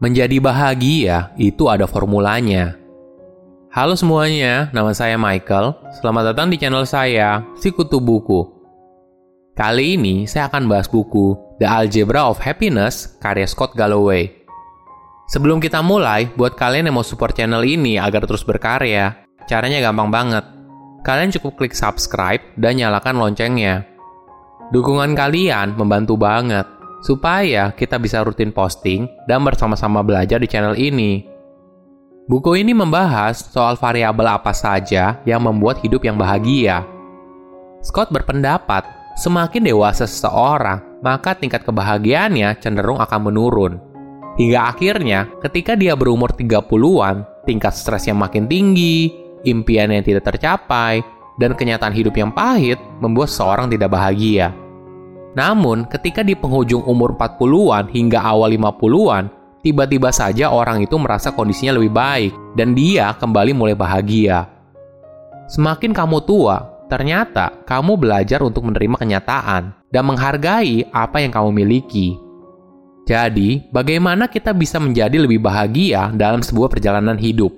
Menjadi bahagia itu ada formulanya. Halo semuanya, nama saya Michael. Selamat datang di channel saya, Sikutu Buku. Kali ini saya akan bahas buku The Algebra of Happiness karya Scott Galloway. Sebelum kita mulai, buat kalian yang mau support channel ini agar terus berkarya, caranya gampang banget. Kalian cukup klik subscribe dan nyalakan loncengnya. Dukungan kalian membantu banget supaya kita bisa rutin posting dan bersama-sama belajar di channel ini. Buku ini membahas soal variabel apa saja yang membuat hidup yang bahagia. Scott berpendapat, semakin dewasa seseorang, maka tingkat kebahagiaannya cenderung akan menurun. Hingga akhirnya, ketika dia berumur 30-an, tingkat stresnya makin tinggi, impian yang tidak tercapai, dan kenyataan hidup yang pahit membuat seseorang tidak bahagia. Namun, ketika di penghujung umur 40-an hingga awal 50-an, tiba-tiba saja orang itu merasa kondisinya lebih baik dan dia kembali mulai bahagia. Semakin kamu tua, ternyata kamu belajar untuk menerima kenyataan dan menghargai apa yang kamu miliki. Jadi, bagaimana kita bisa menjadi lebih bahagia dalam sebuah perjalanan hidup?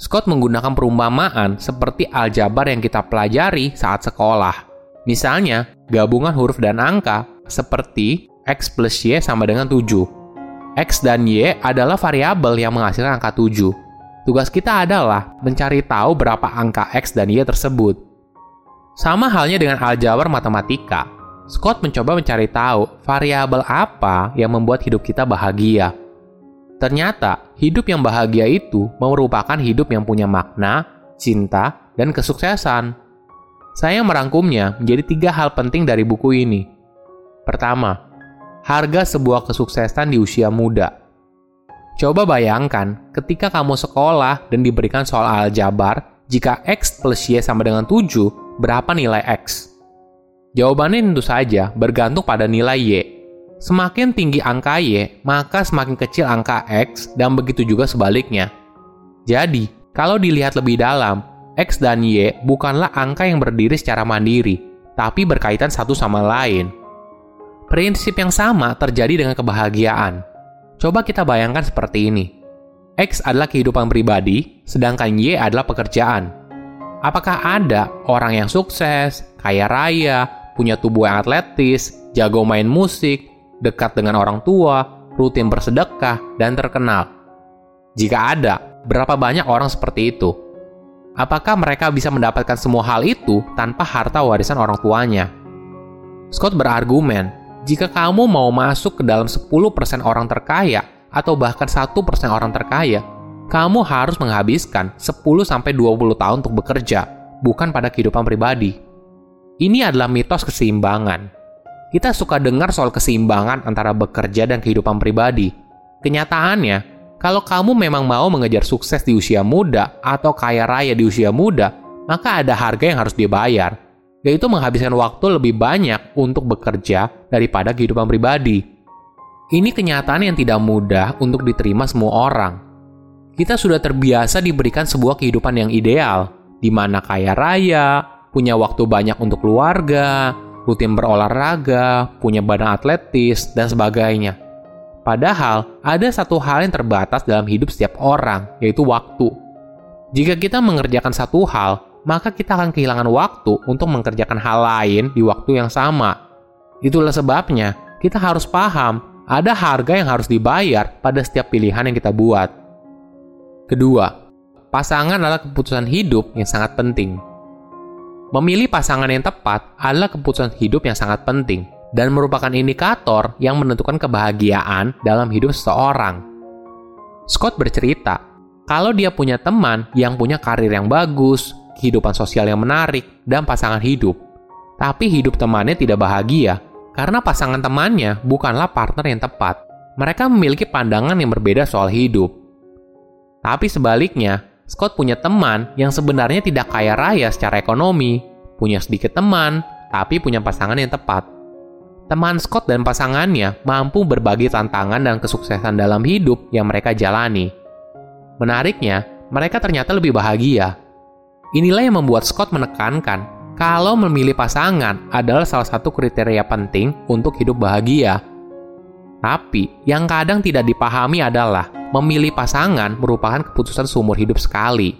Scott menggunakan perumpamaan seperti aljabar yang kita pelajari saat sekolah. Misalnya, gabungan huruf dan angka seperti X plus Y sama dengan 7. X dan Y adalah variabel yang menghasilkan angka 7. Tugas kita adalah mencari tahu berapa angka X dan Y tersebut. Sama halnya dengan aljabar matematika. Scott mencoba mencari tahu variabel apa yang membuat hidup kita bahagia. Ternyata, hidup yang bahagia itu merupakan hidup yang punya makna, cinta, dan kesuksesan. Saya merangkumnya menjadi tiga hal penting dari buku ini. Pertama, harga sebuah kesuksesan di usia muda. Coba bayangkan ketika kamu sekolah dan diberikan soal aljabar, jika X plus Y sama dengan 7, berapa nilai X? Jawabannya tentu saja bergantung pada nilai Y. Semakin tinggi angka Y, maka semakin kecil angka X dan begitu juga sebaliknya. Jadi, kalau dilihat lebih dalam, X dan Y bukanlah angka yang berdiri secara mandiri, tapi berkaitan satu sama lain. Prinsip yang sama terjadi dengan kebahagiaan. Coba kita bayangkan seperti ini. X adalah kehidupan pribadi, sedangkan Y adalah pekerjaan. Apakah ada orang yang sukses, kaya raya, punya tubuh yang atletis, jago main musik, dekat dengan orang tua, rutin bersedekah, dan terkenal? Jika ada, berapa banyak orang seperti itu? Apakah mereka bisa mendapatkan semua hal itu tanpa harta warisan orang tuanya? Scott berargumen, jika kamu mau masuk ke dalam 10% orang terkaya atau bahkan 1% orang terkaya, kamu harus menghabiskan 10-20 tahun untuk bekerja, bukan pada kehidupan pribadi. Ini adalah mitos keseimbangan. Kita suka dengar soal keseimbangan antara bekerja dan kehidupan pribadi. Kenyataannya, kalau kamu memang mau mengejar sukses di usia muda atau kaya raya di usia muda, maka ada harga yang harus dibayar, yaitu menghabiskan waktu lebih banyak untuk bekerja daripada kehidupan pribadi. Ini kenyataan yang tidak mudah untuk diterima semua orang. Kita sudah terbiasa diberikan sebuah kehidupan yang ideal, di mana kaya raya, punya waktu banyak untuk keluarga, rutin berolahraga, punya badan atletis, dan sebagainya. Padahal, ada satu hal yang terbatas dalam hidup setiap orang, yaitu waktu. Jika kita mengerjakan satu hal, maka kita akan kehilangan waktu untuk mengerjakan hal lain di waktu yang sama. Itulah sebabnya kita harus paham ada harga yang harus dibayar pada setiap pilihan yang kita buat. Kedua, pasangan adalah keputusan hidup yang sangat penting. Memilih pasangan yang tepat adalah keputusan hidup yang sangat penting dan merupakan indikator yang menentukan kebahagiaan dalam hidup seseorang. Scott bercerita, kalau dia punya teman yang punya karir yang bagus, kehidupan sosial yang menarik, dan pasangan hidup, tapi hidup temannya tidak bahagia karena pasangan temannya bukanlah partner yang tepat. Mereka memiliki pandangan yang berbeda soal hidup. Tapi sebaliknya, Scott punya teman yang sebenarnya tidak kaya raya secara ekonomi, punya sedikit teman, tapi punya pasangan yang tepat teman Scott dan pasangannya mampu berbagi tantangan dan kesuksesan dalam hidup yang mereka jalani. Menariknya, mereka ternyata lebih bahagia. Inilah yang membuat Scott menekankan kalau memilih pasangan adalah salah satu kriteria penting untuk hidup bahagia. Tapi, yang kadang tidak dipahami adalah memilih pasangan merupakan keputusan seumur hidup sekali.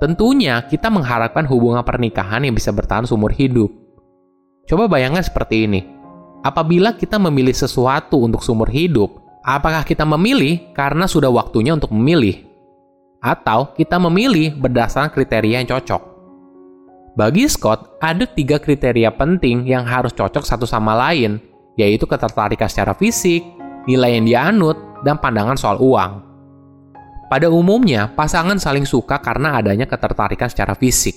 Tentunya, kita mengharapkan hubungan pernikahan yang bisa bertahan seumur hidup. Coba bayangkan seperti ini. Apabila kita memilih sesuatu untuk seumur hidup, apakah kita memilih karena sudah waktunya untuk memilih? Atau kita memilih berdasarkan kriteria yang cocok? Bagi Scott, ada tiga kriteria penting yang harus cocok satu sama lain, yaitu ketertarikan secara fisik, nilai yang dianut, dan pandangan soal uang. Pada umumnya, pasangan saling suka karena adanya ketertarikan secara fisik.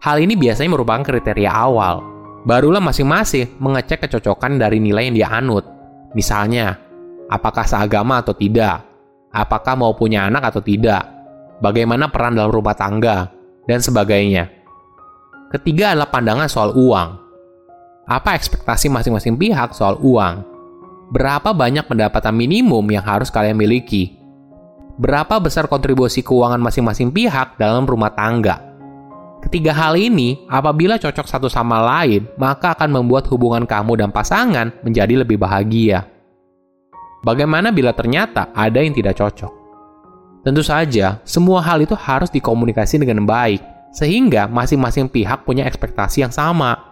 Hal ini biasanya merupakan kriteria awal. Barulah masing-masing mengecek kecocokan dari nilai yang dianut. Misalnya, apakah seagama atau tidak, apakah mau punya anak atau tidak, bagaimana peran dalam rumah tangga, dan sebagainya. Ketiga adalah pandangan soal uang. Apa ekspektasi masing-masing pihak soal uang? Berapa banyak pendapatan minimum yang harus kalian miliki? Berapa besar kontribusi keuangan masing-masing pihak dalam rumah tangga? Ketiga hal ini, apabila cocok satu sama lain, maka akan membuat hubungan kamu dan pasangan menjadi lebih bahagia. Bagaimana bila ternyata ada yang tidak cocok? Tentu saja, semua hal itu harus dikomunikasi dengan baik sehingga masing-masing pihak punya ekspektasi yang sama.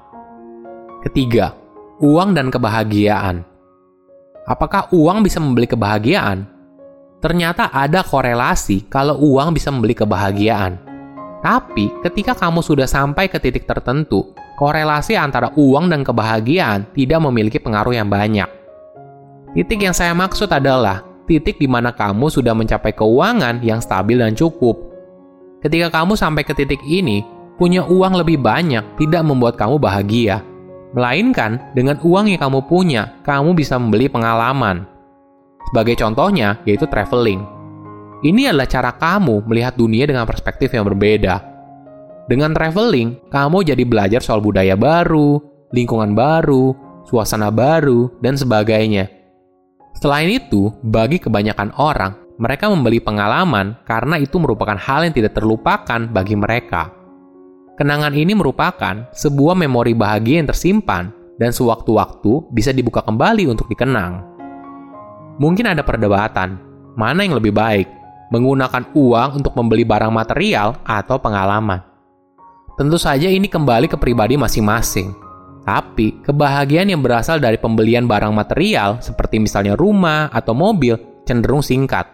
Ketiga, uang dan kebahagiaan. Apakah uang bisa membeli kebahagiaan? Ternyata ada korelasi kalau uang bisa membeli kebahagiaan. Tapi ketika kamu sudah sampai ke titik tertentu, korelasi antara uang dan kebahagiaan tidak memiliki pengaruh yang banyak. Titik yang saya maksud adalah titik di mana kamu sudah mencapai keuangan yang stabil dan cukup, Ketika kamu sampai ke titik ini, punya uang lebih banyak tidak membuat kamu bahagia. Melainkan, dengan uang yang kamu punya, kamu bisa membeli pengalaman. Sebagai contohnya, yaitu traveling. Ini adalah cara kamu melihat dunia dengan perspektif yang berbeda. Dengan traveling, kamu jadi belajar soal budaya baru, lingkungan baru, suasana baru, dan sebagainya. Selain itu, bagi kebanyakan orang, mereka membeli pengalaman karena itu merupakan hal yang tidak terlupakan bagi mereka. Kenangan ini merupakan sebuah memori bahagia yang tersimpan dan sewaktu-waktu bisa dibuka kembali untuk dikenang. Mungkin ada perdebatan, mana yang lebih baik, menggunakan uang untuk membeli barang material atau pengalaman. Tentu saja ini kembali ke pribadi masing-masing. Tapi, kebahagiaan yang berasal dari pembelian barang material seperti misalnya rumah atau mobil cenderung singkat.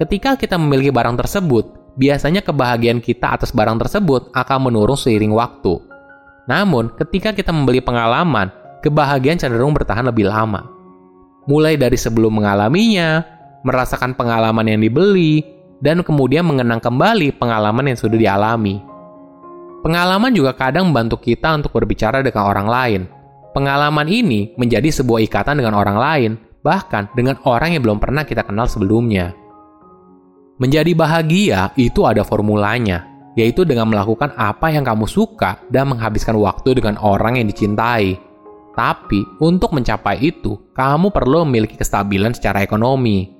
Ketika kita memiliki barang tersebut, biasanya kebahagiaan kita atas barang tersebut akan menurun seiring waktu. Namun, ketika kita membeli pengalaman, kebahagiaan cenderung bertahan lebih lama. Mulai dari sebelum mengalaminya, merasakan pengalaman yang dibeli, dan kemudian mengenang kembali pengalaman yang sudah dialami. Pengalaman juga kadang membantu kita untuk berbicara dengan orang lain. Pengalaman ini menjadi sebuah ikatan dengan orang lain, bahkan dengan orang yang belum pernah kita kenal sebelumnya. Menjadi bahagia itu ada formulanya, yaitu dengan melakukan apa yang kamu suka dan menghabiskan waktu dengan orang yang dicintai. Tapi, untuk mencapai itu, kamu perlu memiliki kestabilan secara ekonomi.